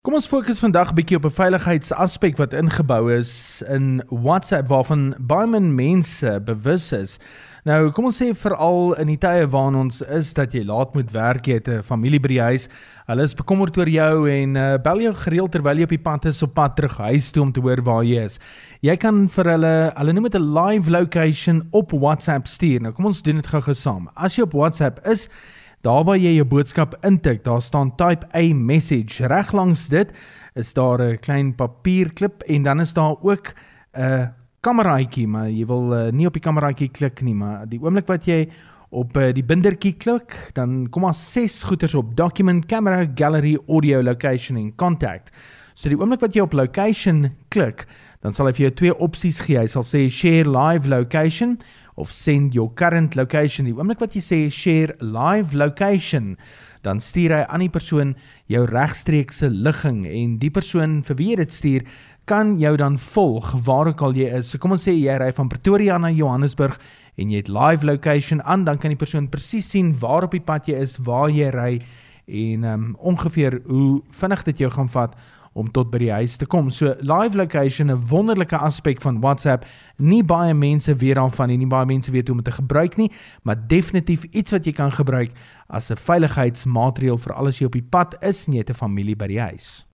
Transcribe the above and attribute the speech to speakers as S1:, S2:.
S1: Kom ons fokus vandag 'n bietjie op 'n veiligheidsaspek wat ingebou is in WhatsApp waarvan baie min mense bewus is. Nou, kom ons sê veral in die tye waarin ons is dat jy laat moet werk, jy het 'n familie by die huis. Hulle is bekommerd oor jou en uh, bel jou gereeld terwyl jy op die pad is op pad terug huis toe om te hoor waar jy is. Jy kan vir hulle, hulle noem dit 'n live location op WhatsApp stuur. Nou, kom ons doen dit gou-gou saam. As jy op WhatsApp is, Daar waar jy jou boodskap intik, daar staan type a message. Reg langs dit is daar 'n klein papierklip en dan is daar ook 'n kameraitjie, maar jy wil uh, nie op die kameraitjie klik nie, maar die oomblik wat jy op uh, die bindertjie klik, dan kom daar ses goeters op: document, camera, gallery, audio, location en contact. So die oomblik wat jy op location klik, dan sal hy vir jou twee opsies gee. Hy sal sê share live location of send your current location. Die oomblik wat jy sê share live location, dan stuur hy aan die persoon jou regstreekse ligging en die persoon vir wie jy dit stuur kan jou dan volg waar ook al jy is. So kom ons sê jy ry van Pretoria na Johannesburg en jy het live location aan, dan kan die persoon presies sien waar op die pad jy is, waar jy ry en um, ongeveer hoe vinnig dit jou gaan vat om tot by die huis te kom. So live location 'n wonderlike aspek van WhatsApp. Nie baie mense weet daarvan nie, nie baie mense weet hoe om dit te gebruik nie, maar definitief iets wat jy kan gebruik as 'n veiligheidsmaatreël vir alles jy op die pad is en jy het 'n familie by die huis.